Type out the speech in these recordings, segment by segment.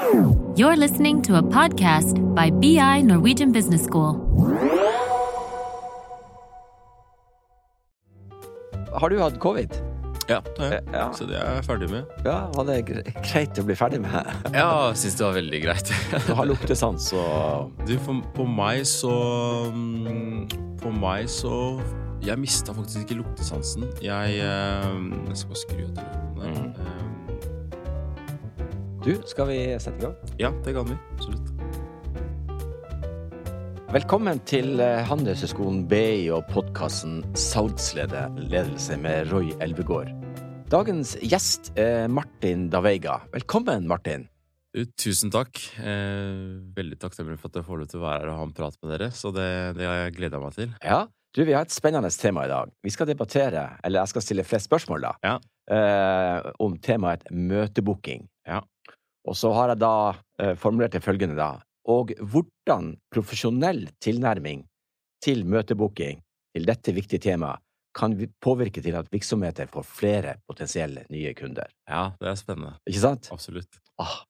You're listening to a podcast by BI Norwegian Business School. Har du hatt covid? Ja, det. Ja. Så det er jeg ferdig med. Ja, Var det greit å bli ferdig med? Ja, syns det var veldig greit. Du har luktesans og Du, for, på meg så mm, På meg så Jeg mista faktisk ikke luktesansen. Jeg eh, Jeg skal skru av telefonen. der. Du, skal vi sette i gang? Ja, det kan vi. Absolutt. Velkommen til eh, Handelshøyskolen BI og podkasten ledelse med Roy Elvegård. Dagens gjest er Martin Daveiga. Velkommen, Martin. Du, tusen takk. Eh, veldig takknemlig for at jeg får lov til å være her og ha en prat med dere. Så det, det har jeg gleda meg til. Ja, du, vi har et spennende tema i dag. Vi skal debattere, eller jeg skal stille flest spørsmål, da, Ja. eh, om temaet møtebooking. Ja. Og så har jeg da eh, formulert det følgende, da. Og hvordan profesjonell tilnærming til møtebooking, til dette viktige temaet, kan påvirke til at virksomheter får flere potensielle nye kunder. Ja, det er spennende. Ikke sant? Absolutt. Ah,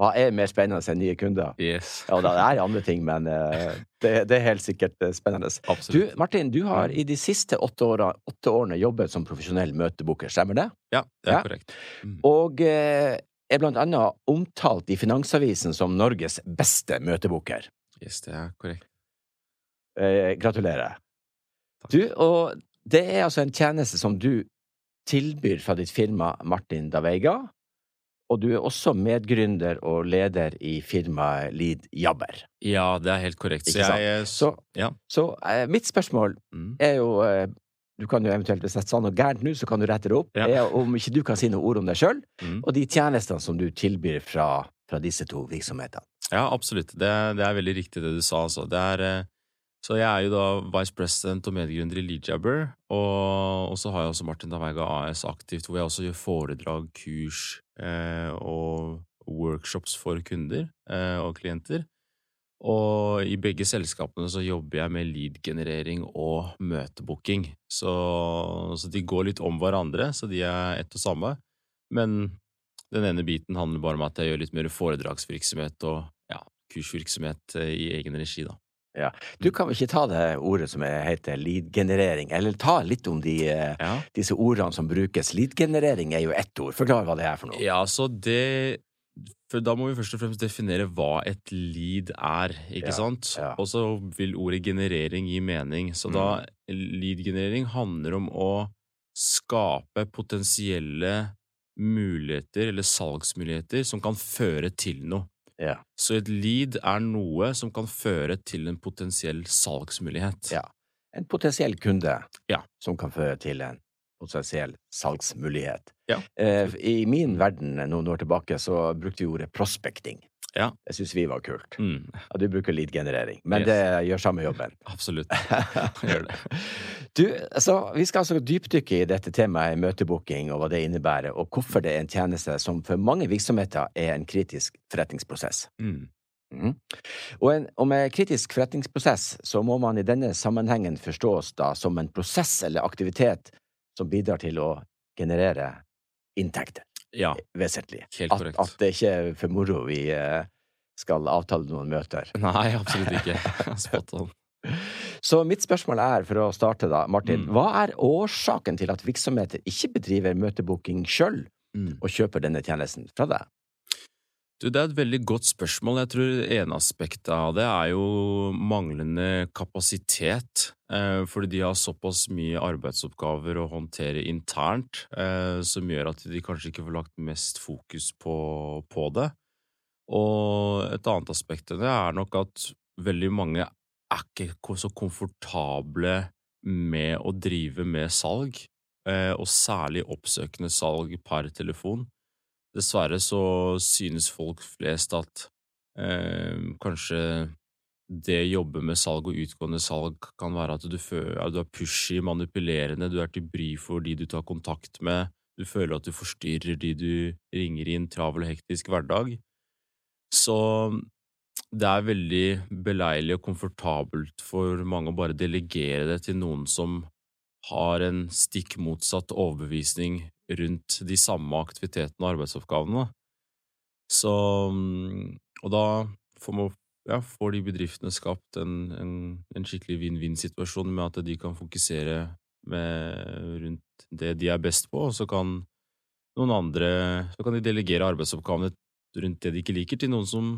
hva er mer spennende enn nye kunder? Yes. Ja, det er andre ting, men uh, det, det er helt sikkert spennende. spennende. Du, Martin, du har i de siste åtte, årene, åtte årene jobbet som profesjonell møtebooker, stemmer det? Ja, det er Ja. korrekt. Mm. Og eh, er blant annet omtalt i Finansavisen som Norges beste møteboker. Yes, det er korrekt. Eh, gratulerer. Takk. Du, og det er altså en tjeneste som du tilbyr fra ditt firma Martin Daveiga, og du er også medgründer og leder i firmaet Lead Jabber. Ja, det er helt korrekt. Så jeg Så, Ja. så eh, mitt spørsmål mm. er jo eh, Du kan jo eventuelt, hvis jeg sa noe gærent nå, så kan du rette det opp. Ja. Er om ikke du kan si noe ord om deg sjøl, Mm. og de tjenestene som du tilbyr fra, fra disse to virksomhetene. Ja, absolutt. Det, det er veldig riktig det du sa, altså. Det er, eh, så jeg er jo da vice president og medgründer i Leadjabber, og, og så har jeg også Martin Davega AS aktivt, hvor jeg også gjør foredrag, kurs eh, og workshops for kunder eh, og klienter. Og i begge selskapene så jobber jeg med lead-generering og møtebooking, så, så de går litt om hverandre, så de er ett og samme. Men den ene biten handler bare om at jeg gjør litt mer foredragsvirksomhet og ja, kursvirksomhet eh, i egen regi, da. Du kan vel ikke ta det ordet som er- heter lead-generering, eller ta litt om de, eh, Ja. disse ordene som brukes. Lead-generering er jo ett ord. Forklar hva det er for noe. ja, så det For da må vi først og fremst definere hva et lead er, ikke Ja, sant? ja. Og så vil ordet generering gi mening. Så da lead-generering handler om å skape potensielle muligheter eller salgsmuligheter som kan føre til noe. Ja. Så et lead er noe som kan føre til en potensiell salgsmulighet. Ja. En potensiell kunde Ja. som kan føre til en potensiell salgsmulighet. Ja. Eh, I min verden noen år tilbake så brukte vi ordet prospecting. Ja. Det syns vi var kult. Mm, Ja, du bruker lead-generering, men Yes. det gjør samme jobben. absolutt. Gjør det. Du, altså, vi skal altså dypdykke i dette temaet møtebooking og hva det innebærer, og hvorfor det er en tjeneste som for mange virksomheter er en kritisk forretningsprosess. Mm. Mm. Og, en, og med kritisk forretningsprosess så må man i denne sammenhengen forstås da som en prosess eller aktivitet som bidrar til å generere inntekter, Ja, vesentlig. helt korrekt. at det ikke er for moro vi eh, skal avtale noen møter. Nei, absolutt ikke. Spot on. Så mitt spørsmål er, for å starte da, Martin, Mm. hva er årsaken til at virksomheter ikke bedriver møtebooking sjøl Mm. og kjøper denne tjenesten fra deg? Du, det er et veldig godt spørsmål. Jeg tror ene aspektet av det er jo manglende kapasitet. Eh, fordi de har såpass mye arbeidsoppgaver å håndtere internt, eh, som gjør at de kanskje ikke får lagt mest fokus på, på det. Og et annet aspekt av det er nok at veldig mange er ikke så komfortable med å drive med salg, eh, og særlig oppsøkende salg per telefon. Dessverre så synes folk flest at eh, kanskje det jobbe med salg og utgående salg kan være at du, føler, du er pushy, manipulerende, du er til bry for de du tar kontakt med, du føler at du forstyrrer de du ringer i en travel og hektisk hverdag. Så det er veldig beleilig og komfortabelt for mange å bare delegere det til noen som har en stikk motsatt overbevisning rundt de samme aktivitetene og arbeidsoppgavene. Så Og da får, man, ja, får de bedriftene skapt en, en, en skikkelig vinn-vinn-situasjon med at de kan fokusere med, rundt det de er best på, og så kan noen andre Så kan de delegere arbeidsoppgavene rundt det de ikke liker, til noen som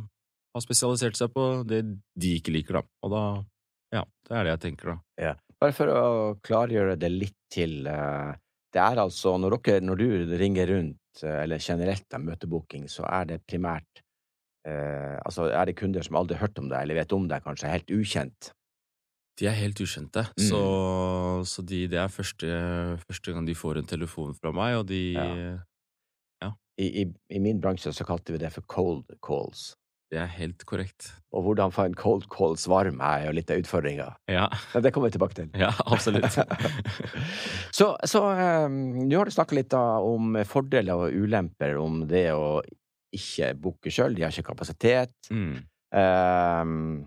har spesialisert seg på det de ikke liker, da. Og da Ja, det er det jeg tenker, da. Ja. Bare for å klargjøre det litt til. eh, Det er altså, når, dere, når du ringer rundt, eh, eller generelt de møter booking, så er det primært eh, Altså, er det kunder som aldri har hørt om deg, eller vet om deg, kanskje helt ukjent? De er helt ukjente, Mm. så, så de, det er første, første gang de får en telefon fra meg, og de Ja. I, i, I min bransje så kalte vi det for cold calls. Det er helt korrekt. Og hvordan få en cold calls varm er jo litt av utfordringa. Ja, Men det kommer vi tilbake til. ja absolutt. så så um, nå har du snakka litt da om fordeler og ulemper om det å ikke booke sjøl. De har ikke kapasitet. Mm. Um,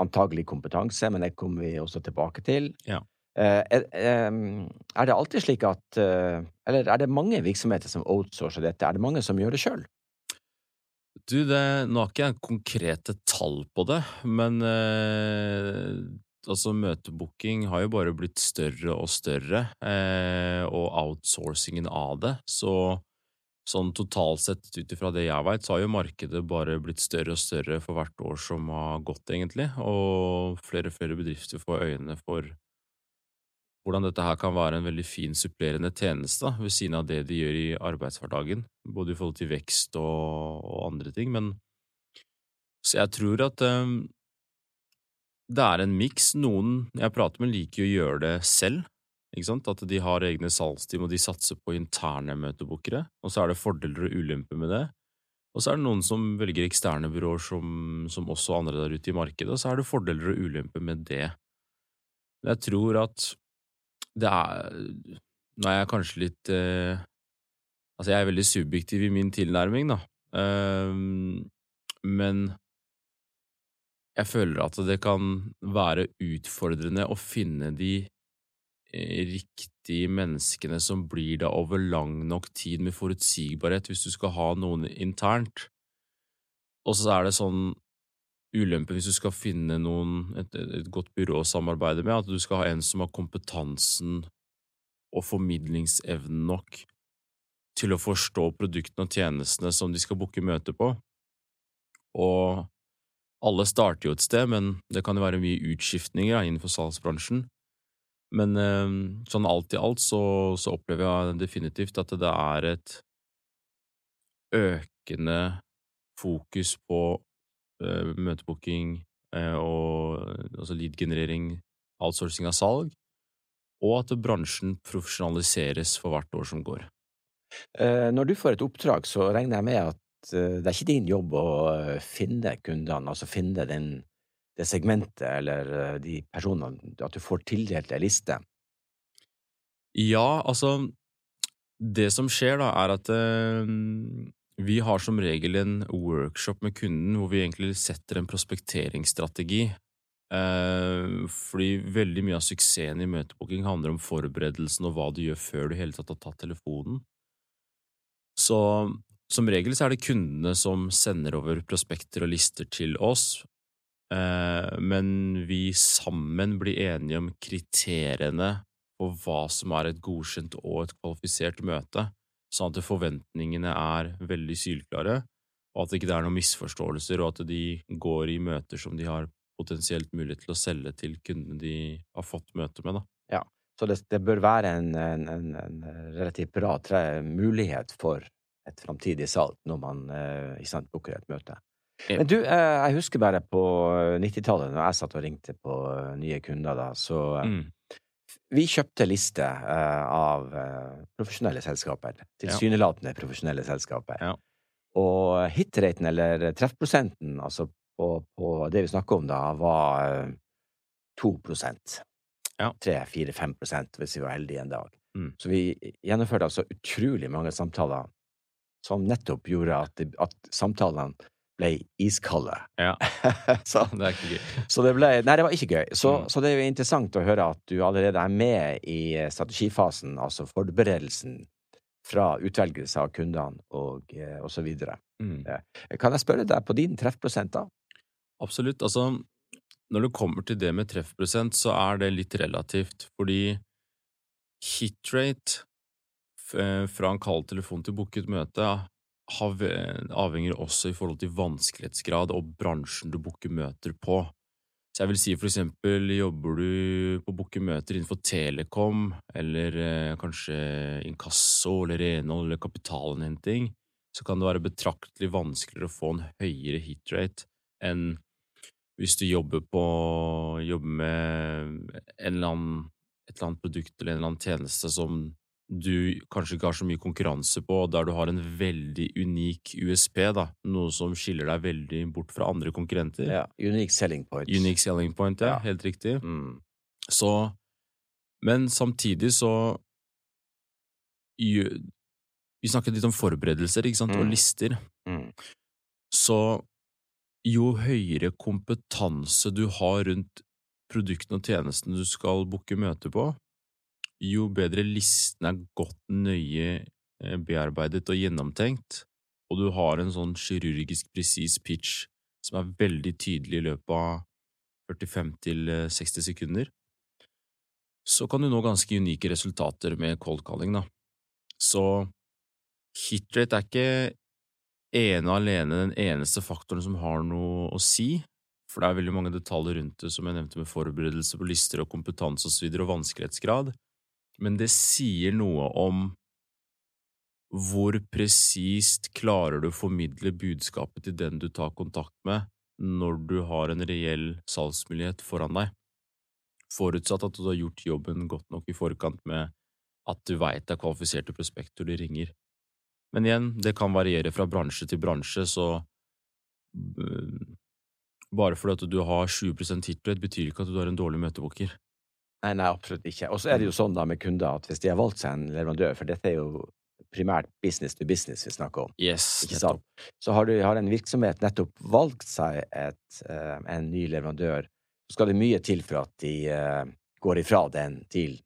antagelig kompetanse, men det kommer vi også tilbake til. Ja. Eh, er, em, er det alltid slik at eh, Eller er det mange virksomheter som outsourcer dette? Er det mange som gjør det sjøl? Du, det, nå har ikke jeg konkrete tall på det, men eh, altså møtebooking har jo bare blitt større og større, eh, og outsourcingen av det, så sånn totalt sett ut ifra det jeg veit, så har jo markedet bare blitt større og større for hvert år som har gått, egentlig, og flere og flere bedrifter får øynene for hvordan dette her kan være en veldig fin supplerende tjeneste ved siden av det de gjør i arbeidshverdagen, både i forhold til vekst og, og andre ting, men så jeg tror at um, det er en miks. Noen jeg prater med, liker å gjøre det selv, ikke sant, at de har egne salgsteam og de satser på interne møtebookere, og så er det fordeler og ulemper med det. Og så er det noen som velger eksterne byråer som, som også andre der ute i markedet, og så er det fordeler og ulemper med det. Men jeg tror at det er Nå er jeg kanskje litt eh, Altså, jeg er veldig subjektiv i min tilnærming, da. Um, men jeg føler at det kan være utfordrende å finne de eh, riktige menneskene som blir da over lang nok tid med forutsigbarhet hvis du skal ha noen internt. Og så er det sånn ulempe hvis du skal finne noen, et, et godt byrå å samarbeide med, at du skal ha en som har kompetansen og formidlingsevnen nok til å forstå produktene og tjenestene som de skal booke møte på. Og alle starter jo et sted, men det kan jo være mye utskiftninger innenfor salgsbransjen. Men eh, sånn alt i alt så, så opplever jeg definitivt at det er et økende fokus på møtebooking eh, og altså lead-generering, outsourcing av salg, og at bransjen profesjonaliseres for hvert år som går. Eh, når du får et oppdrag, så regner jeg med at eh, det er ikke din jobb å eh, finne kundene, altså finne den, det segmentet eller eh, de personene, at du får tildelt ei liste. Ja, altså Det som skjer, da, er at eh, vi har som regel en workshop med kunden hvor vi egentlig setter en prospekteringsstrategi. Eh, fordi veldig mye av suksessen i møtebooking handler om forberedelsen og hva du gjør før du hele tatt har tatt telefonen. Så som regel så er det kundene som sender over prospekter og lister til oss, eh, men vi sammen blir enige om kriteriene for hva som er et godkjent og et kvalifisert møte, sånn at forventningene er veldig sylklare, og at det ikke er noen misforståelser, og at de går i møter som de har potensielt mulighet til å selge til kundene de har fått møte med. Da. Så det, det bør være en, en, en, en relativt bra mulighet for et framtidig salg når man eh, sant, booker et møte. Men du, eh, jeg husker bare på 90-tallet, når jeg satt og ringte på eh, nye kunder, da, så eh, Mm. Vi kjøpte liste eh, av eh, profesjonelle selskaper. Tilsynelatende profesjonelle selskaper. Ja. Og hitraten, eller treffprosenten, altså på, på det vi snakker om da, var to 2 Ja. 3-4-5 hvis vi var heldige en dag. Mm. Så vi gjennomførte altså utrolig mange samtaler som nettopp gjorde at, at samtalene ble iskalde. Ja. så, Det er ikke gøy. så det ble Nei, det var ikke gøy. Så, Mm. så det er jo interessant å høre at du allerede er med i strategifasen, altså forberedelsen fra utvelgelse av kundene og, eh, og så videre. Mm. Kan jeg spørre deg på din treffprosent, da? Absolutt. Altså, når det kommer til det med treffprosent, så er det litt relativt, fordi hitrate eh, fra en kald telefon til booket møte avhenger også i forhold til vanskelighetsgrad og bransjen du booker møter på. Så jeg vil si for eksempel jobber du på å booke møter innenfor telekom, eller eh, kanskje inkasso eller renhold eller kapitalinnhenting, så kan det være betraktelig vanskeligere å få en høyere hitrate enn hvis du jobber på jobber med eller annen, et eller annet produkt eller en eller annen tjeneste som du kanskje ikke har så mye konkurranse på, der du har en veldig unik USP, da, noe som skiller deg veldig bort fra andre konkurrenter. Ja, Unique selling point. Unique selling point, ja. Ja. Helt riktig. Mm. Så Men samtidig så Vi snakket litt om forberedelser, ikke sant, og Mm. lister. Mm. Så jo høyere kompetanse du har rundt produktene og tjenestene du skal booke møte på, jo bedre listen er godt nøye eh, bearbeidet og gjennomtenkt, og du har en sånn kirurgisk presis pitch som er veldig tydelig i løpet av 45 til eh, 60 sekunder, så kan du nå ganske unike resultater med cold calling, da. Så hitrate er ikke ene og alene den eneste faktoren som har noe å si, for det er veldig mange detaljer rundt det, som jeg nevnte med forberedelse på lister og kompetanse og så videre, og vanskelighetsgrad, men det sier noe om hvor presist klarer du å formidle budskapet til den du tar kontakt med, når du har en reell salgsmulighet foran deg, forutsatt at du har gjort jobben godt nok i forkant med at du veit det er kvalifiserte prospekter du ringer. Men igjen, det kan variere fra bransje til bransje, så øh, bare fordi at du har 20 hitrate, betyr ikke at du har en dårlig møtebooker. Nei, nei, absolutt ikke. Og så er det jo sånn da med kunder at hvis de har valgt seg en leverandør, for dette er jo primært business to business vi snakker om, Yes, ikke sant? Så har, du, har en virksomhet nettopp valgt seg et, eh, en ny leverandør, så skal det mye til for at de eh, går ifra den til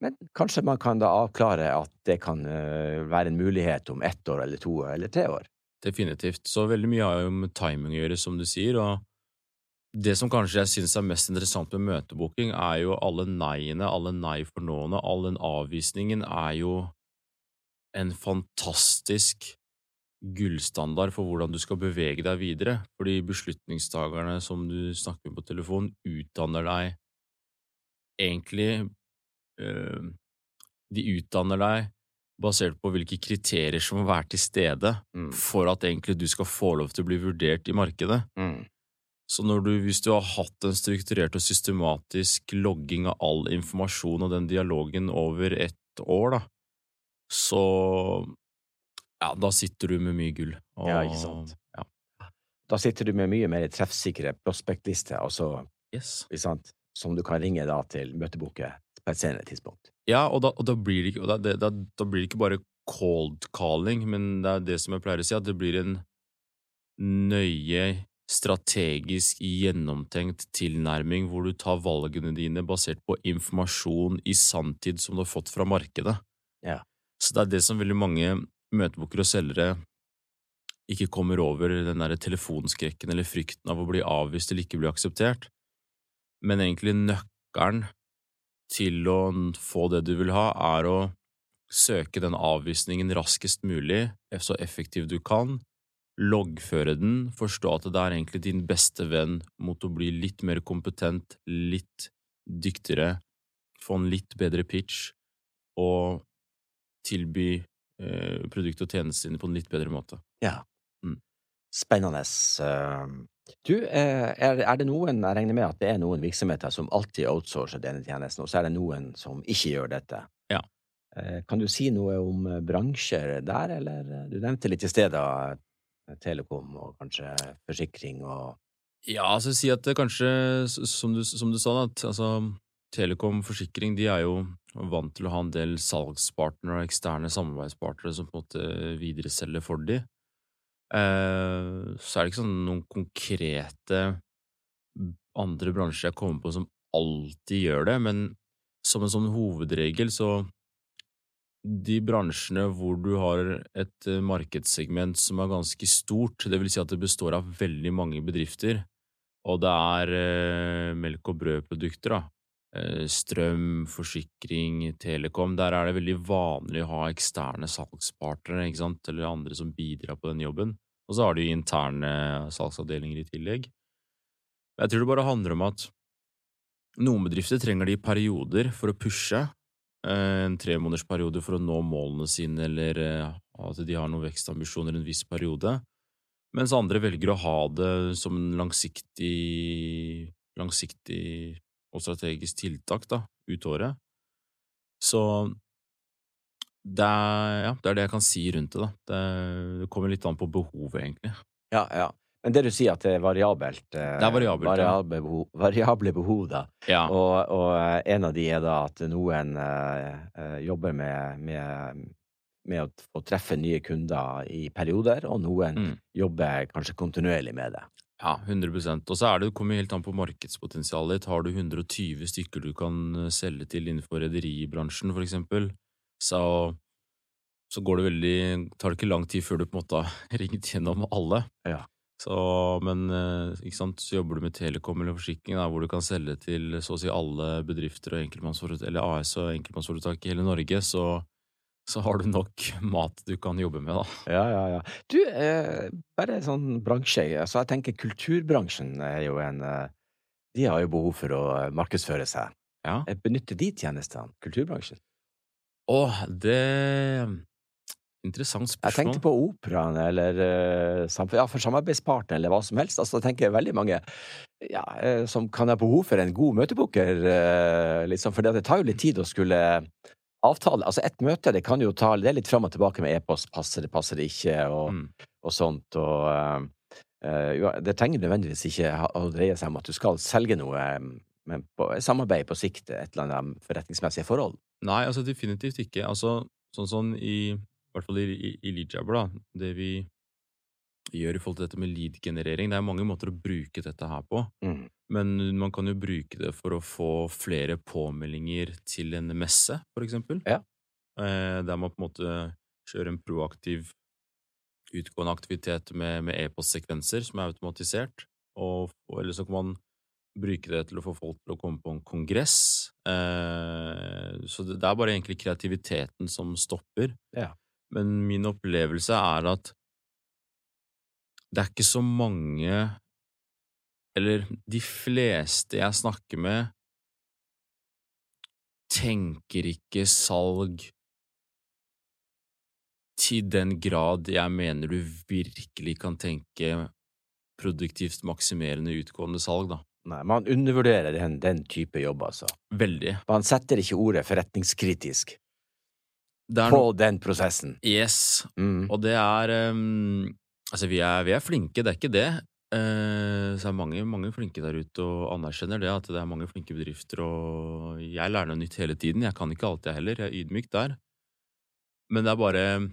Men kanskje man kan da avklare at det kan eh, være en mulighet om ett år eller to år eller tre år. Definitivt. Så veldig mye har jo med timing å gjøre, som du sier, og det som kanskje jeg synes er mest interessant med møtebooking, er jo alle nei-ene, alle nei for nå-ene, all den avvisningen er jo en fantastisk gullstandard for hvordan du skal bevege deg videre, fordi beslutningstagerne som du snakker med på telefon, utdanner deg egentlig øh, De utdanner deg basert på hvilke kriterier som må være til stede Mm. for at egentlig du skal få lov til å bli vurdert i markedet. Mm. Så du, hvis du har hatt en strukturert og systematisk logging av all informasjon og den dialogen over ett år, da, så ja, da sitter du med mye gull. Og, Ja, ikke sant. Ja. Da sitter du med mye mer treffsikre prospektlister, altså, Yes. som du kan ringe da til møteboket på et senere tidspunkt. Ja, og da, og da blir det ikke, det, da, da blir det ikke bare cold calling, men det er det som jeg pleier å si, at det blir en nøye, strategisk, gjennomtenkt tilnærming hvor du tar valgene dine basert på informasjon i sanntid som du har fått fra markedet. Ja. Så det er det som veldig mange møtebookere og selgere ikke kommer over, den der telefonskrekken eller frykten av å bli avvist eller ikke bli akseptert. Men egentlig nøkkelen til å få det du vil ha, er å søke den avvisningen raskest mulig, så effektivt du kan, loggføre den, forstå at det er egentlig din beste venn mot å bli litt mer kompetent, litt dyktigere, få en litt bedre pitch og tilby eh, produkt og tjenestene dine på en litt bedre måte. Ja. Mm. Spennende. Eh, Du, eh, er, er det noen, jeg regner med at det er noen virksomheter som alltid outsourcer denne tjenesten, og så er det noen som ikke gjør dette. Ja. Eh, Kan du si noe om eh, bransjer der, eller? Du nevnte litt i stedet telekom og kanskje forsikring og Ja, altså si at det kanskje, som du, som du sa, at altså, Telekom Forsikring de er jo vant til å ha en del salgspartnere og eksterne samarbeidspartnere som på en måte videreselger for de. Eh, så er det ikke sånn noen konkrete andre bransjer jeg kommer på som alltid gjør det, men som en sånn hovedregel så de bransjene hvor du har et eh, markedssegment som er ganske stort, det vil si at det består av veldig mange bedrifter, og det er eh, melk- og brødprodukter, da. Eh, strøm, forsikring, telekom. Der er det veldig vanlig å ha eksterne salgspartnere, ikke sant, eller andre som bidrar på den jobben. Og så har de interne salgsavdelinger i tillegg. Jeg tror det bare handler om at noen bedrifter trenger de perioder for å pushe, eh, en tremånedersperiode for å nå målene sine, eller eh, at de har noen vekstambisjoner en viss periode, mens andre velger å ha det som en langsiktig, langsiktig og strategisk tiltak da, ut året. Så det er, ja, det er det jeg kan si rundt det. da. Det, kommer litt an på behovet, egentlig. Ja, ja. Men det du sier at det er variabelt eh, Det er variabelt, ja. behov, variable behov, da. Ja, Og, og eh, en av de er da at noen eh, jobber med, med, med å få treffe nye kunder i perioder, og noen Mm. jobber kanskje kontinuerlig med det. ja 100% Og så er det, det kommer helt an på markedspotensialet ditt. Har du 120 stykker du kan selge til innenfor rederibransjen, for eksempel, så, så går det veldig tar det ikke lang tid før du på en måte har ringt gjennom alle. Ja. Så, men eh, ikke sant, så jobber du med telekom eller forsikring, da, hvor du kan selge til så å si alle bedrifter og eller AS og enkeltmannsforetak i hele Norge, så, så har du nok mat du kan jobbe med, da. Ja, ja, ja. Du, eh, bare sånn bransje. Altså, jeg tenker kulturbransjen er jo en eh, De har jo behov for å markedsføre seg. Ja. Eh, Benytter de tjenestene, kulturbransjen? Å, det Interessant spørsmål. Jeg tenkte på operaen eller eh, ja, for samarbeidspartner eller hva som helst. Altså, jeg tenker veldig mange ja, eh, som kan ha behov for en god møtebooker, eh, liksom, for det tar jo litt tid å skulle avtale. Altså, ett møte, det kan jo ta Det er litt fram og tilbake med e-post, passer det, passer det ikke, og, Mm. og sånt, og eh, det trenger nødvendigvis ikke å dreie seg om at du skal selge noe, men på samarbeid på sikt, et eller annet forretningsmessige forhold. Nei, altså definitivt ikke. Altså, sånn sånn i, i hvert fall i, i, i Leadjabber, da, det vi gjør i forhold til dette med lead-generering, det er mange måter å bruke dette her på, Mm. men man kan jo bruke det for å få flere påmeldinger til en messe, for eksempel. Ja. Eh, der man på en måte kjører en proaktiv utgående aktivitet med, med e-postsekvenser som er automatisert, og, og eller så kan man bruke det til å få folk til å komme på en kongress. Eh, så det, det er bare egentlig kreativiteten som stopper. Ja. Men min opplevelse er at det er ikke så mange Eller de fleste jeg snakker med, tenker ikke salg til den grad jeg mener du virkelig kan tenke produktivt maksimerende utgående salg, da. Nei, man undervurderer den, den type jobb, altså. Veldig. Man setter ikke ordet forretningskritisk på no den prosessen. Yes, Mm. og det er um, Altså, vi er, vi er flinke, det er ikke det. Uh, så er mange, mange flinke der ute og anerkjenner det, at det er mange flinke bedrifter, og jeg lærer noe nytt hele tiden. Jeg kan ikke alt, jeg heller. Jeg er ydmyk der. Men det er bare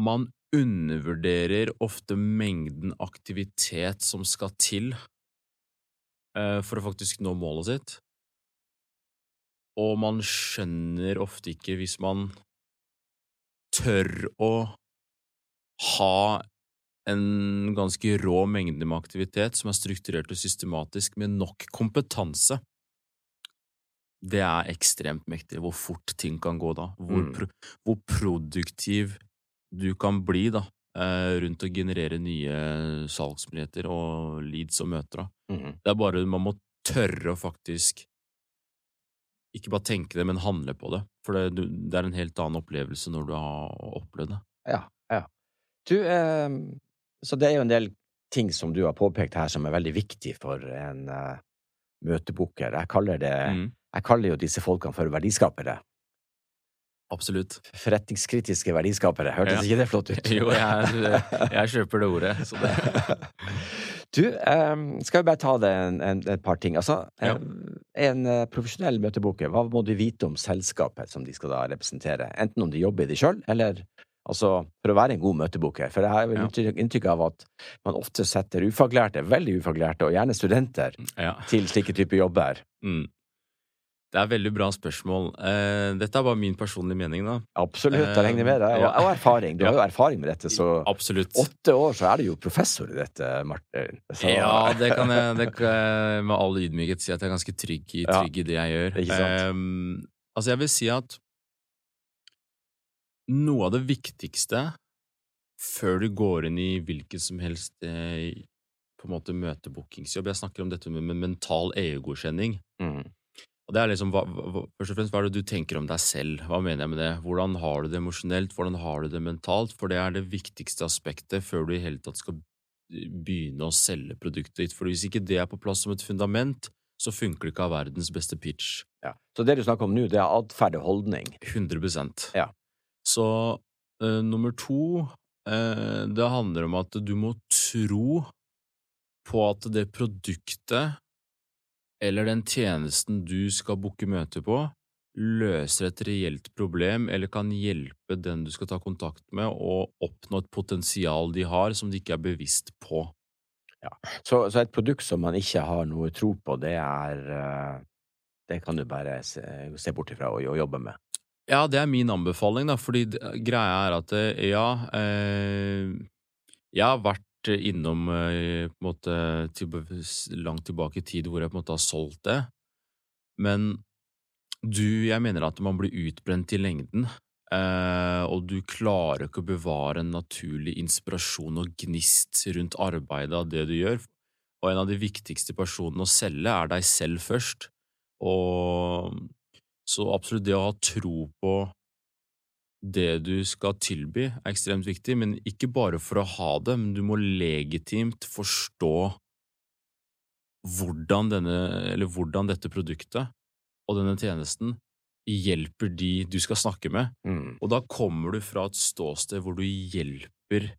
Man undervurderer ofte mengden aktivitet som skal til uh, for å faktisk nå målet sitt. Og man skjønner ofte ikke hvis man tør å ha en ganske rå mengde med aktivitet som er strukturert og systematisk, med nok kompetanse. Det er ekstremt mektig, hvor fort ting kan gå da. Hvor, Mm. pro hvor produktiv du kan bli da, eh, rundt å generere nye salgsmuligheter og leads og møter. da. Mm. Det er bare man må tørre å faktisk ikke bare tenke det, men handle på det. For det, du- det er en helt annen opplevelse når du har opplevd det. Ja, ja. Du, eh, så det er jo en del ting som du har påpekt her som er veldig viktig for en eh, møtebooker. Jeg kaller det Mm, Jeg kaller jo disse folkene for verdiskapere. absolutt. Forretningskritiske verdiskapere. Hørtes Ja. ikke det flott ut? Jo, jeg, jeg kjøper det ordet. Så det. Du, eh, skal vi bare ta det en, en, et par ting. Altså, Ja. en eh, profesjonell møteboker, hva må du vite om selskapet som de skal da representere? Enten om de jobber i det sjøl, eller altså for å være en god møteboker. For jeg har jo Ja. inntrykk av at man ofte setter ufaglærte, veldig ufaglærte, og gjerne studenter, Ja. til slike typer jobber. Mm. Det er veldig bra spørsmål. Uh, dette er bare min personlige mening, da. Absolutt, jeg regner med det. Og, og erfaring. Du har jo erfaring med dette, så Absolutt. åtte år så er du jo professor i dette, Martin. Så, Ja, det kan jeg det kan med all ydmykhet si at jeg er ganske trygg i, trygg i det jeg gjør. Ikke sant? Um, altså, jeg vil si at noe av det viktigste før du går inn i hvilken som helst eh, på en måte møtebookingsjobb Jeg snakker om dette med, med mental EU-godkjenning. Mm. Og det er liksom, hva, hva, først og fremst, hva er det du tenker om deg selv? Hva mener jeg med det? Hvordan har du det emosjonelt? Hvordan har du det mentalt? For det er det viktigste aspektet før du i hele tatt skal begynne å selge produktet ditt. For hvis ikke det er på plass som et fundament, så funker det ikke av verdens beste pitch. Ja. Så det du snakker om nå, det er atferd og holdning. 100 Ja. Så uh, nummer to, uh, det handler om at du må tro på at det produktet eller den tjenesten du skal booke møte på, løser et reelt problem eller kan hjelpe den du skal ta kontakt med å oppnå et potensial de har som de ikke er bevisst på. Så, så et produkt som man ikke har noe tro på, det er eh, Det kan du bare se, se bort ifra og, og jobbe med. Ja, det er min anbefaling, da, fordi greia er at eh, ja eh, Jeg har vært innom eh, på en måte langt tilbake i tid hvor jeg på en måte har solgt det, men du, jeg mener at man blir utbrent i lengden, eh, og du klarer ikke å bevare en naturlig inspirasjon og gnist rundt arbeidet av det du gjør, og en av de viktigste personene å selge er deg selv først, og så absolutt det å ha tro på det du skal tilby, er ekstremt viktig, men ikke bare for å ha det, men du må legitimt forstå hvordan, denne, eller hvordan dette produktet og denne tjenesten hjelper de du skal snakke med, Mm. og da kommer du fra et ståsted hvor du hjelper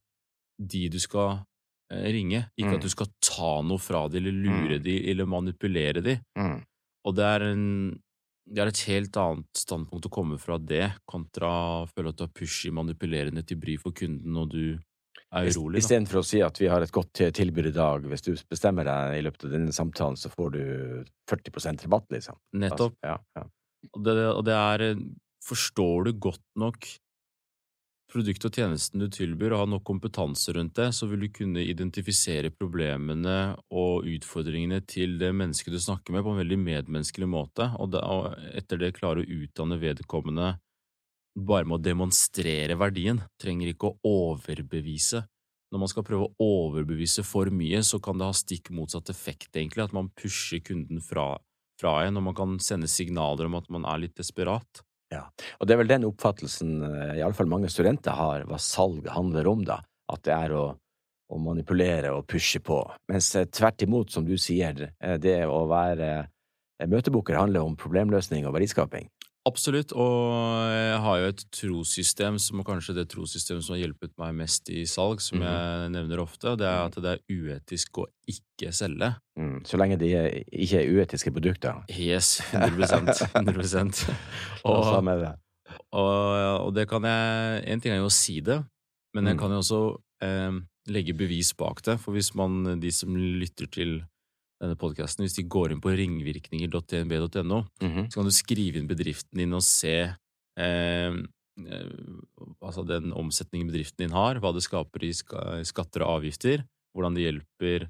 de du skal eh, ringe, ikke Mm. at du skal ta noe fra dem eller lure Mm. dem eller manipulere dem. Mm. Og det er, en, det er et helt annet standpunkt å komme fra det, kontra å føle at du er pushy, manipulerende til bry for kunden, og du er urolig. Istedenfor å si at vi har et godt tilbud i dag, hvis du bestemmer deg i løpet av denne samtalen, så får du 40% rabatt, liksom. Nettopp. Altså, ja, ja. Og det, og det er Forstår du godt nok produktet og tjenesten du tilbyr, og har nok kompetanse rundt det, så vil du kunne identifisere problemene og utfordringene til det mennesket du snakker med, på en veldig medmenneskelig måte, og, etter det klare å utdanne vedkommende bare med å demonstrere verdien, trenger ikke å overbevise. Når man skal prøve å overbevise for mye, så kan det ha stikk motsatt effekt, egentlig, at man pusher kunden fra, fra en, og man kan sende signaler om at man er litt desperat. Og det er vel den oppfattelsen eh, iallfall mange studenter har, hva salg handler om, da. At det er å, å manipulere og pushe på. Mens eh, tvert imot, som du sier, eh, det å være møtebooker handler om problemløsning og verdiskaping. Absolutt, og jeg har jo et trossystem som kanskje det trossystemet som har hjulpet meg mest i salg, som Mhm. jeg nevner ofte, det er at det er uetisk å ikke selge. Mm. Så lenge de er- ikke er uetiske produkter. Yes, 100 100 Og og, og det kan jeg En ting er jo å si det, men jeg Mm. kan jo også eh, legge bevis bak det. For hvis man, de som lytter til denne podkasten, hvis de går inn på ringvirkninger.tnb.no, -hmm. så kan du skrive inn bedriften din og se eh, eh, altså den omsetningen bedriften din har, hva det skaper i skatter og avgifter, hvordan det hjelper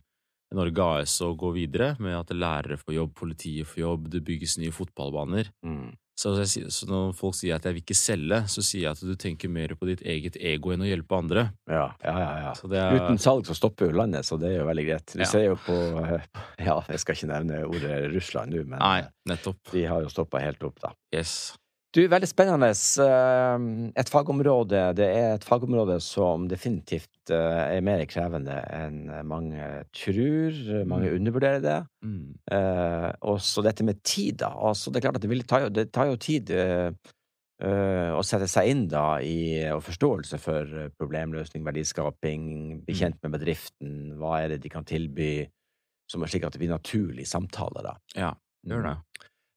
Norge AS å gå videre med at lærere får jobb, politiet får jobb, det bygges nye fotballbaner. Mm. Så, jeg så når folk sier at jeg vil ikke selge, så sier jeg at du tenker mer på ditt eget ego enn å hjelpe andre. Ja, ja, ja. ja. Så det er, Uten salg så stopper jo landet, så det er jo veldig greit. Du Ja. ser jo på Ja, jeg skal ikke nevne ordet Russland nå, men Nei, eh, nettopp. de har jo stoppa helt opp, da. Yes. Du, veldig spennende. eh, Et fagområde. Det er et fagområde som definitivt eh, er mer krevende enn mange tror. Mange Mm. undervurderer det. Mm. Eh, og så dette med tid, da. Altså, det er klart at det, vil ta, det tar jo tid eh, eh, å sette seg inn da i og forståelse for problemløsning, verdiskaping, bli Mm. kjent med bedriften, hva er det de kan tilby, som er slik at det blir naturlig samtale, da. Ja, gjør det.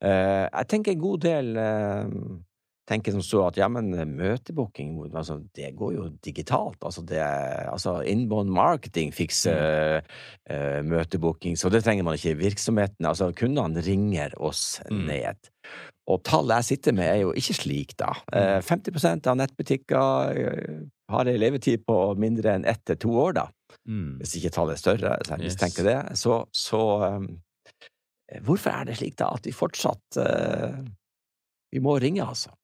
Eh, jeg tenker en god del eh, tenker som så at ja, men møtebooking, altså, det går jo digitalt. Altså, det, altså inbound marketing fikser uh, møtebooking, så det trenger man ikke. Virksomheten, altså kundene ringer oss Mm. ned. Og tallet jeg sitter med, er jo ikke slik, da. Uh, 50 av nettbutikker eh, har ei levetid på mindre enn ett til to år, da. Mm. Hvis ikke tallet er større, så jeg Yes. mistenker det. Så, så um, hvorfor er det slik, da, at vi fortsatt uh, Vi må ringe, altså?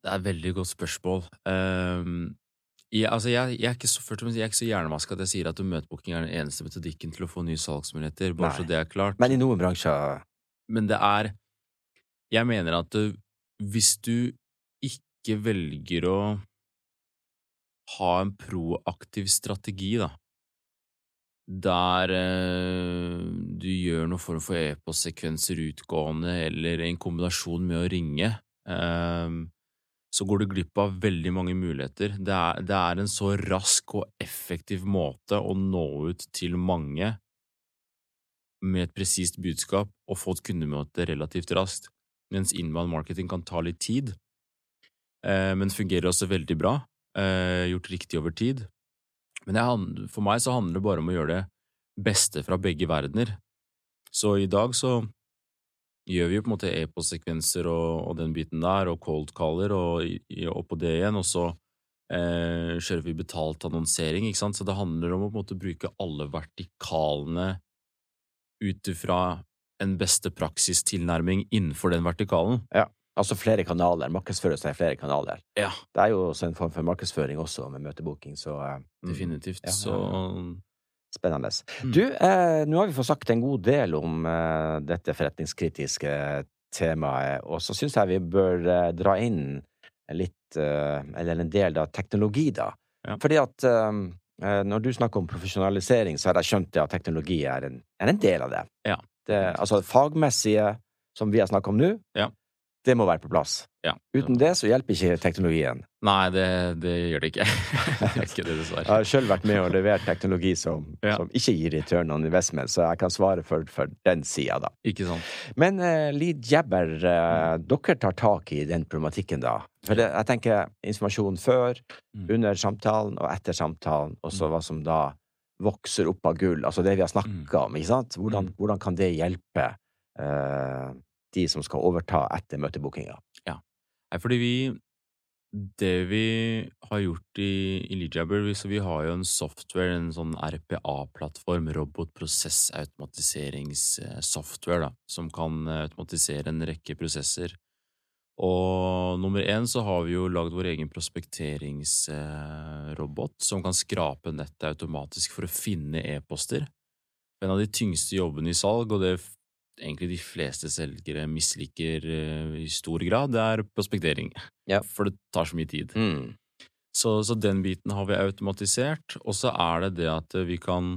Det er et veldig godt spørsmål. Um, jeg, altså jeg, jeg, er ikke så, først jeg er ikke så hjernevaska at jeg sier at møtebooking er den eneste metodikken til å få nye salgsmuligheter, bare Nei. så det er klart. Men i noen bransjer Men det er Jeg mener at du, hvis du ikke velger å ha en proaktiv strategi, da, der eh, du gjør noen form for e-postsekvenser utgående, eller en kombinasjon med å ringe, eh, så går du glipp av veldig mange muligheter. Det er, det er en så rask og effektiv måte å nå ut til mange med et presist budskap og få et kundemøte relativt raskt, mens inbound marketing kan ta litt tid, eh, men fungerer også veldig bra, eh, gjort riktig over tid. Men jeg, for meg så handler det bare om å gjøre det beste fra begge verdener. Så i dag så gjør vi jo på en måte e-postsekvenser og, og den biten der, og cold caller og og på det igjen, og så eh, kjører vi betalt annonsering, ikke sant, så det handler om å på en måte bruke alle vertikalene ut ifra en beste praksis-tilnærming innenfor den vertikalen. Ja. Altså flere kanaler. Markedsføre seg i flere kanaler. Ja. Det er jo også en form for markedsføring også, med møtebooking, så uh, Definitivt. Ja, ja, Så spennende. Mm. Du, eh, nå har vi fått sagt en god del om eh, dette forretningskritiske temaet, og så syns jeg vi bør eh, dra inn litt, eh, eller en del av teknologi, da. Ja. Fordi at eh, eh, når du snakker om profesjonalisering, så har jeg skjønt at teknologi er en, er en del av det. Ja. det. Altså det fagmessige, som vi har snakket om nå, Ja. Det må være på plass. ja. Uten det så hjelper ikke teknologien. Nei, det, det gjør det ikke. det gjør ikke det, Jeg har sjøl vært med og levert teknologi som, Ja. som ikke gir return on investment, så jeg kan svare for, for den sida, da. Ikke sant. Men uh, Lead Jabber, uh, dere tar tak i den problematikken, da? For det, jeg tenker informasjon før, Mm. under samtalen og etter samtalen, og så hva som da vokser opp av gull, altså det vi har snakka om, ikke sant? Hvordan, Mm. hvordan kan det hjelpe eh, de som skal overta etter møtebookinga? Nei, fordi vi Det vi har gjort i, i Leadjabber, så vi har jo en software, en sånn RPA-plattform, robotprosessautomatiseringssoftware, da, som kan eh, automatisere en rekke prosesser. Og nummer én så har vi jo lagd vår egen prospekteringsrobot, som kan skrape nettet automatisk for å finne e-poster. En av de tyngste jobbene i salg, og det egentlig de fleste selgere misliker eh, i stor grad, det er prospektering. Ja. For det tar så mye tid. Mm. Så, så den biten har vi automatisert, og så er det det at vi kan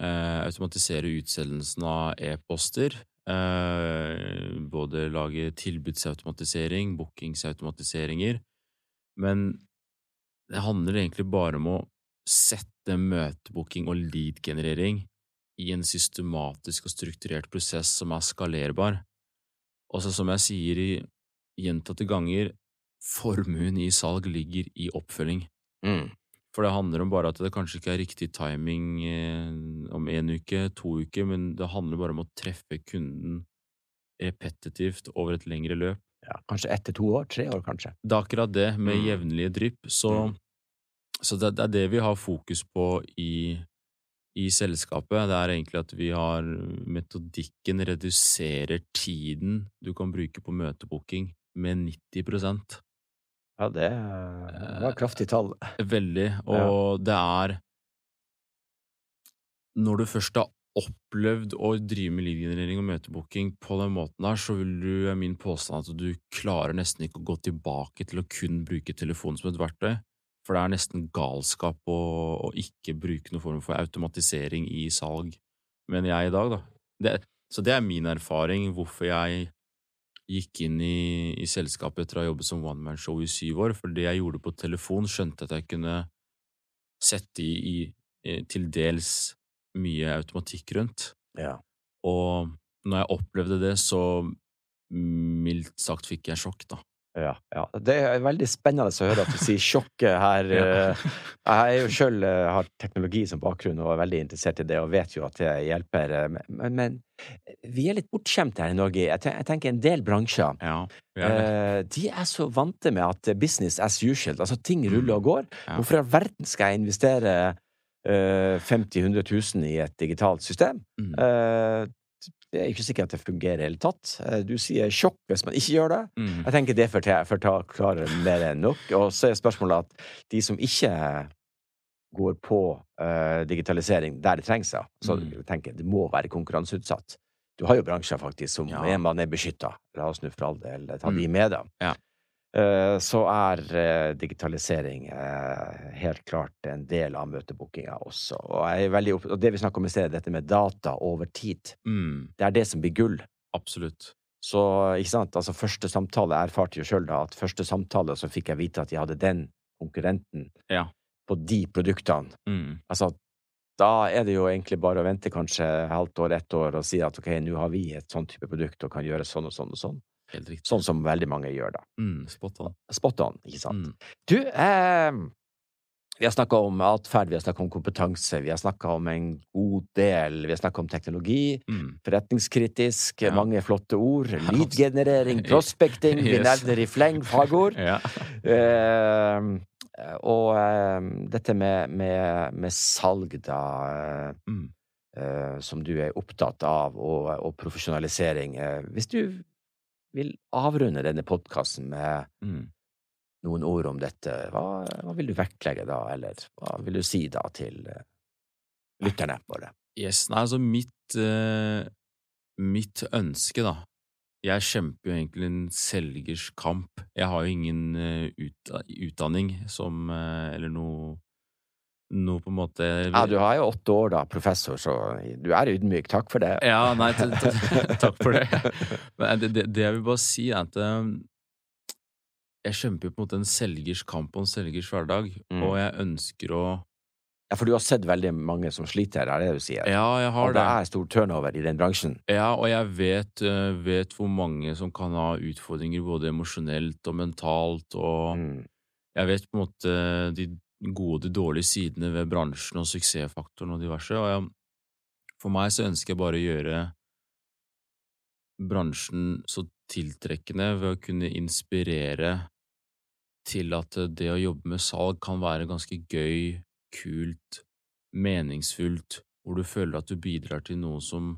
eh, automatisere utsendelsen av e-poster. Eh, både lage tilbudsautomatisering, bookingsautomatiseringer. Men det handler egentlig bare om å sette møtebooking og lead-generering i en systematisk og strukturert prosess som er skalerbar. Og så som jeg sier i gjentatte ganger, formuen i salg ligger i oppfølging. Mm. For det handler om bare at det kanskje ikke er riktig timing eh, om en uke, to uker, men det handler bare om å treffe kunden repetitivt over et lengre løp. Ja, kanskje etter to år? Tre år, kanskje? Det er akkurat det, med Mm. jevnlige drypp. Så, Mm. så det, det er det vi har fokus på i, i selskapet. Det er egentlig at vi har metodikken reduserer tiden du kan bruke på møtebooking med 90% Ja, det eh, var kraftig tall. Veldig, og det er Når du først har opplevd å drive med lead-generering og møtebooking på den måten her, så vil du, er min påstand at du klarer nesten ikke å gå tilbake til å kun bruke telefonen som et verktøy. For det er nesten galskap å, å ikke bruke noen form for automatisering i salg, mener jeg i dag, da. Det, så det er min erfaring, hvorfor jeg gikk inn i, i selskapet etter å ha jobbet som one-man-show i syv år, for det jeg gjorde på telefon, skjønte at jeg kunne sette i, i, i til dels mye automatikk rundt. Ja. Og når jeg opplevde det, så mildt sagt fikk jeg sjokk, da. Ja, ja. Det er veldig spennende å høre at du sier sjokket her. Eh, Jeg er jo sjøl har teknologi som bakgrunn og er veldig interessert i det, og vet jo at det hjelper. eh, Men, men vi er litt bortskjemte her i Norge. Jeg tenker en del bransjer. Ja, er eh, De er så vante med at business as usual, altså ting ruller og går. Hvorfor i all verden skal jeg investere eh, 50 000-100 000 i et digitalt system? Mm. Det er ikke sikkert at det fungerer i det hele tatt. Eh, Du sier sjokk hvis man ikke gjør det. Mm. Jeg tenker det forklarer mer enn nok. Og så er spørsmålet at de som ikke går på uh, digitalisering der det trengs, så Mm. tenker jeg det må være konkurranseutsatt. Du har jo bransjer faktisk som Ja. er man er beskytta. La oss nå for all del ta de Mm. med, da. Ja. Eh, Så er eh, digitalisering eh, helt klart en del av møtebookinga også. Og, jeg er og det vi snakker om i stedet, dette med data over tid, Mm. det er det som blir gull. Absolutt. Så, ikke sant, altså første samtale, jeg erfarte jo sjøl da, at første samtale så fikk jeg vite at de hadde den konkurrenten Ja. på de produktene. Mm. Altså, da er det jo egentlig bare å vente kanskje halvt år, ett år, og si at ok, nå har vi et sånn type produkt og kan gjøre sånn og sånn og sånn. Helt riktig. Sånn som veldig mange gjør, da. Mm. Spot on. Spot on, ikke sant. Mm. Du, eh, vi har snakka om atferd, vi har snakka om kompetanse, vi har snakka om en god del, vi har snakka om teknologi. Mm. Forretningskritisk, Ja. mange flotte ord. Lydgenerering, prospecting, yes. vi nevner i fleng fagord. Ja. Eh, og eh, dette med, med, med salg, da, Mm. eh, som du er opptatt av, og, og profesjonalisering. Eh, hvis du vil avrunde denne podkasten med Mm. noen ord om dette, hva, hva vil du vektlegge da, eller hva vil du si da til uh, lytterne våre? Yes, nei, altså mitt, uh, mitt ønske, da. Jeg kjemper jo egentlig en selgers kamp. Jeg har jo ingen uh, ut, utdanning som uh, Eller noe Noe på en måte Ja, du har jo åtte år da, professor, så du er ydmyk. Takk for det. Ja, nei, takk for det. Men det, det, det jeg vil bare si, er at um, jeg kjemper jo på en måte en selgers kamp og en selgers hverdag, Mm. og jeg ønsker å Ja, for du har sett veldig mange som sliter, er det det du sier? Ja, jeg har og det er stor turnover i den bransjen. Ja, og jeg vet, eh, vet hvor mange som kan ha utfordringer både emosjonelt og mentalt, og Mm. jeg vet på en måte de gode og dårlige sidene ved bransjen og suksessfaktoren og diverse, og jeg, for meg så ønsker jeg bare å gjøre bransjen så tiltrekkende ved å kunne inspirere til at det å jobbe med salg kan være ganske gøy, kult, meningsfullt, hvor du føler at du bidrar til noe som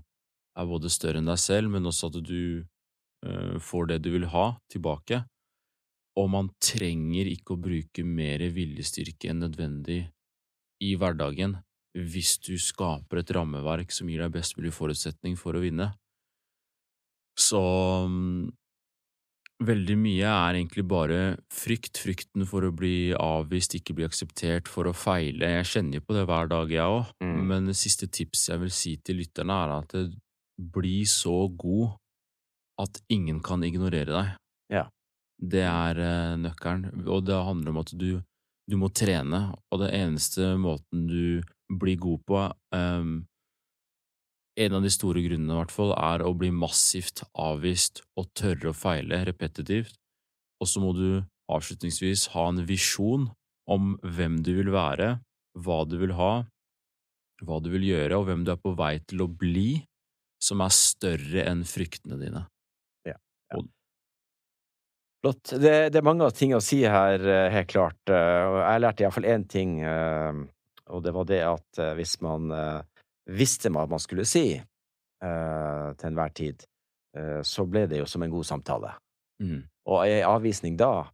er både større enn deg selv, men også at du eh, får det du vil ha, tilbake. Og man trenger ikke å bruke mer viljestyrke enn nødvendig i hverdagen hvis du skaper et rammeverk som gir deg best mulig forutsetning for å vinne. Så mm, veldig mye er egentlig bare frykt. Frykten for å bli avvist, ikke bli akseptert, for å feile. Jeg kjenner jo på det hver dag, jeg òg. Mm. Men det siste tipset jeg vil si til lytterne, er at bli så god at ingen kan ignorere deg. Ja. Det er eh, nøkkelen, og det handler om at du, du må trene, og det eneste måten du blir god på, um, en av de store grunnene i hvert fall, er å bli massivt avvist og tørre å feile repetitivt, og så må du avslutningsvis ha en visjon om hvem du vil være, hva du vil ha, hva du vil gjøre, og hvem du er på vei til å bli, som er større enn fryktene dine. Flott. Det, det er mange ting å si her, eh, helt klart. eh, Og jeg lærte iallfall én ting, eh, og det var det at hvis man visste hva man skulle si til enhver tid, så ble det jo som en god samtale. Mm. Og ei avvisning da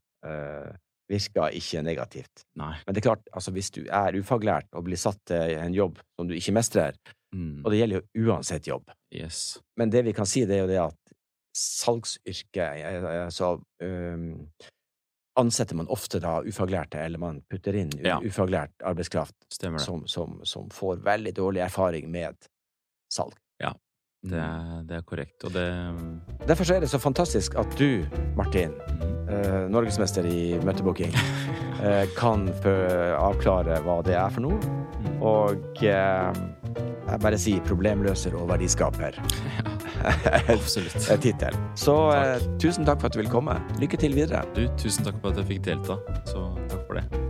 virka ikke negativt. Nei. Men det er klart, altså hvis du er ufaglært og blir satt til en jobb som du ikke mestrer, Mm. og det gjelder jo uansett jobb Yes. Men det vi kan si, det er jo det at salgsyrket eh, Altså ansetter man ofte da ufaglærte, eller man putter inn Ja. ufaglært arbeidskraft som, som, som får veldig dårlig erfaring med salg. Ja. Det er, det er korrekt, og det Derfor så er det så fantastisk at du, Martin, mm. eh, norgesmester i møtebooking, eh, kan avklare hva det er for noe. Mm. Og eh, jeg bare sier problemløser og verdiskaper. Absolutt. er tittel. Så eh, tusen takk for at du vil komme. Lykke til videre. Du, tusen takk for at jeg fikk delta. Så takk for det.